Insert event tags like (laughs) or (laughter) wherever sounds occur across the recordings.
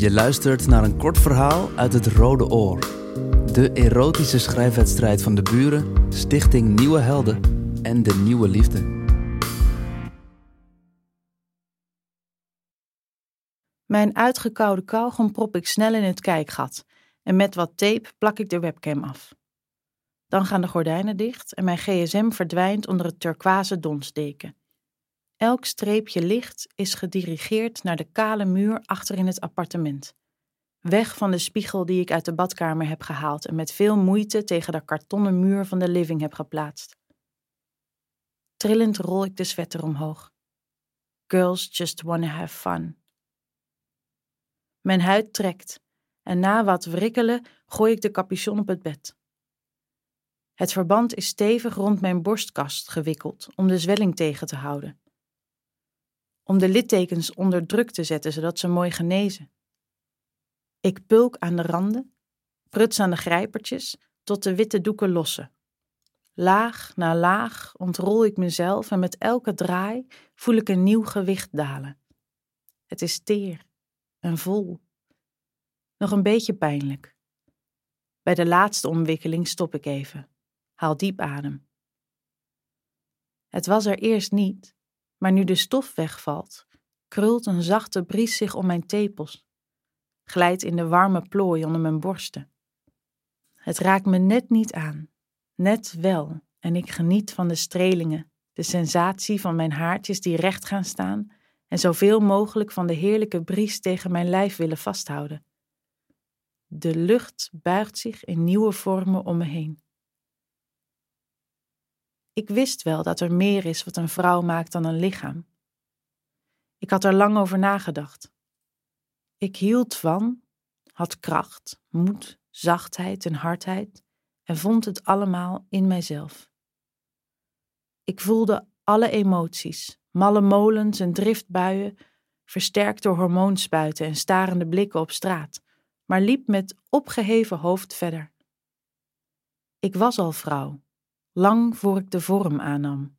Je luistert naar een kort verhaal uit het Rode Oor. De erotische schrijfwedstrijd van de buren, Stichting Nieuwe Helden en de Nieuwe Liefde. Mijn uitgekoude kauwgom prop ik snel in het kijkgat en met wat tape plak ik de webcam af. Dan gaan de gordijnen dicht en mijn gsm verdwijnt onder het turquoise donsdeken. Elk streepje licht is gedirigeerd naar de kale muur achter in het appartement. Weg van de spiegel die ik uit de badkamer heb gehaald en met veel moeite tegen de kartonnen muur van de living heb geplaatst. Trillend rol ik de sweater omhoog. Girls just wanna have fun. Mijn huid trekt en na wat wrikkelen gooi ik de capuchon op het bed. Het verband is stevig rond mijn borstkast gewikkeld om de zwelling tegen te houden. Om de littekens onder druk te zetten zodat ze mooi genezen. Ik pulk aan de randen, pruts aan de grijpertjes tot de witte doeken lossen. Laag na laag ontrol ik mezelf en met elke draai voel ik een nieuw gewicht dalen. Het is teer en vol. Nog een beetje pijnlijk. Bij de laatste omwikkeling stop ik even. Haal diep adem. Het was er eerst niet, maar nu de stof wegvalt, krult een zachte bries zich om mijn tepels, glijdt in de warme plooi onder mijn borsten. Het raakt me net niet aan, net wel, en ik geniet van de strelingen, de sensatie van mijn haartjes die recht gaan staan en zoveel mogelijk van de heerlijke bries tegen mijn lijf willen vasthouden. De lucht buigt zich in nieuwe vormen om me heen. Ik wist wel dat er meer is wat een vrouw maakt dan een lichaam. Ik had er lang over nagedacht. Ik hield van, had kracht, moed, zachtheid en hardheid en vond het allemaal in mijzelf. Ik voelde alle emoties, malle molens en driftbuien, versterkt door hormoonspuiten en starende blikken op straat, maar liep met opgeheven hoofd verder. Ik was al vrouw, lang voor ik de vorm aannam.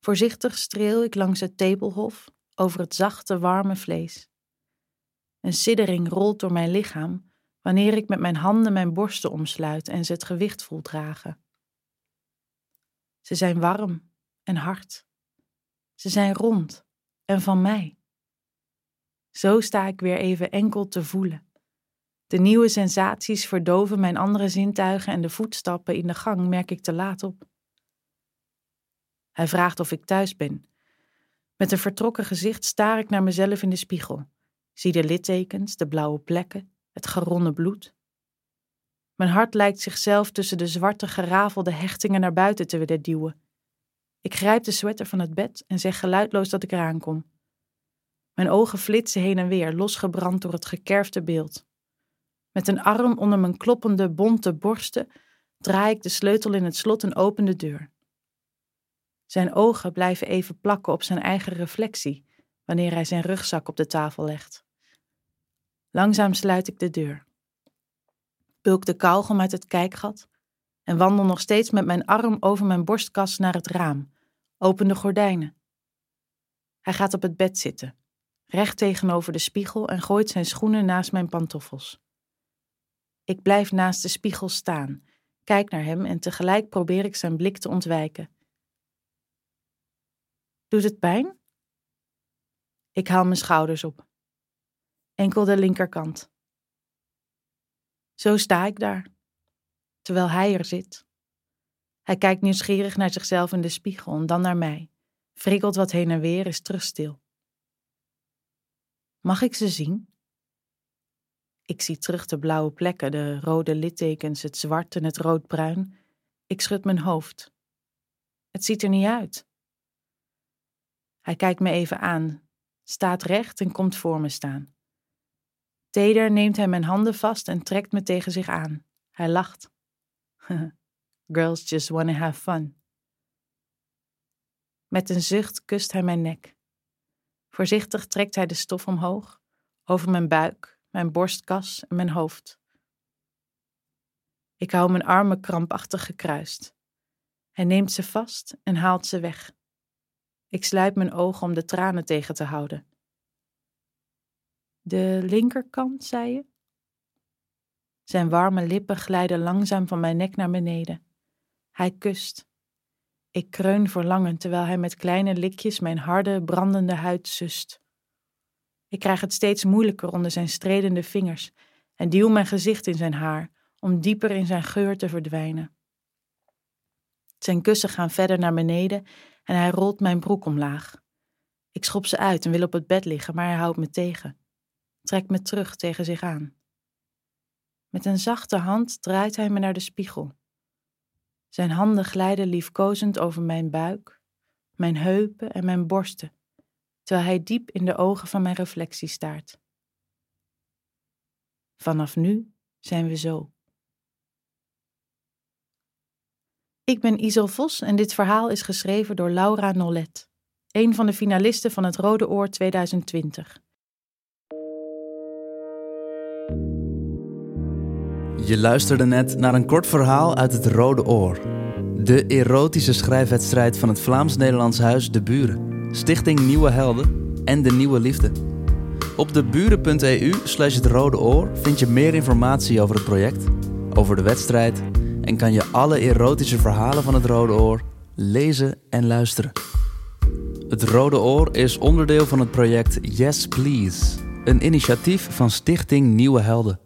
Voorzichtig streel ik langs het tepelhof over het zachte, warme vlees. Een siddering rolt door mijn lichaam wanneer ik met mijn handen mijn borsten omsluit en ze het gewicht voel dragen. Ze zijn warm en hard. Ze zijn rond en van mij. Zo sta ik weer even enkel te voelen. De nieuwe sensaties verdoven mijn andere zintuigen en de voetstappen in de gang merk ik te laat op. Hij vraagt of ik thuis ben. Met een vertrokken gezicht staar ik naar mezelf in de spiegel. Zie de littekens, de blauwe plekken, het geronde bloed. Mijn hart lijkt zichzelf tussen de zwarte gerafelde hechtingen naar buiten te willen duwen. Ik grijp de sweater van het bed en zeg geluidloos dat ik eraan kom. Mijn ogen flitsen heen en weer, losgebrand door het gekerfde beeld. Met een arm onder mijn kloppende, bonte borsten draai ik de sleutel in het slot en open de deur. Zijn ogen blijven even plakken op zijn eigen reflectie wanneer hij zijn rugzak op de tafel legt. Langzaam sluit ik de deur. Pulk de kauwgom uit het kijkgat en wandel nog steeds met mijn arm over mijn borstkas naar het raam, open de gordijnen. Hij gaat op het bed zitten, recht tegenover de spiegel en gooit zijn schoenen naast mijn pantoffels. Ik blijf naast de spiegel staan, kijk naar hem en tegelijk probeer ik zijn blik te ontwijken. Doet het pijn? Ik haal mijn schouders op. Enkel de linkerkant. Zo sta ik daar, terwijl hij er zit. Hij kijkt nieuwsgierig naar zichzelf in de spiegel en dan naar mij, frikkelt wat heen en weer, is terug stil. Mag ik ze zien? Ik zie terug de blauwe plekken, de rode littekens, het zwart en het roodbruin. Ik schud mijn hoofd. Het ziet er niet uit. Hij kijkt me even aan, staat recht en komt voor me staan. Teder neemt hij mijn handen vast en trekt me tegen zich aan. Hij lacht. (laughs) Girls just wanna have fun. Met een zucht kust hij mijn nek. Voorzichtig trekt hij de stof omhoog, over mijn buik, mijn borstkas en mijn hoofd. Ik hou mijn armen krampachtig gekruist. Hij neemt ze vast en haalt ze weg. Ik sluit mijn ogen om de tranen tegen te houden. De linkerkant, zei je? Zijn warme lippen glijden langzaam van mijn nek naar beneden. Hij kust. Ik kreun verlangend terwijl hij met kleine likjes mijn harde, brandende huid zust. Ik krijg het steeds moeilijker onder zijn stredende vingers en duw mijn gezicht in zijn haar om dieper in zijn geur te verdwijnen. Zijn kussen gaan verder naar beneden en hij rolt mijn broek omlaag. Ik schop ze uit en wil op het bed liggen, maar hij houdt me tegen. Trekt me terug tegen zich aan. Met een zachte hand draait hij me naar de spiegel. Zijn handen glijden liefkozend over mijn buik, mijn heupen en mijn borsten, terwijl hij diep in de ogen van mijn reflectie staart. Vanaf nu zijn we zo. Ik ben Isel Vos en dit verhaal is geschreven door Laura Nollet, een van de finalisten van het Rode Oor 2020. Je luisterde net naar een kort verhaal uit het Rode Oor. De erotische schrijfwedstrijd van het Vlaams-Nederlands Huis De Buren, Stichting Nieuwe Helden en De Nieuwe Liefde. Op deburen.eu slash het Rode Oor vind je meer informatie over het project, over de wedstrijd en kan je alle erotische verhalen van het Rode Oor lezen en luisteren. Het Rode Oor is onderdeel van het project Yes Please, een initiatief van Stichting Nieuwe Helden.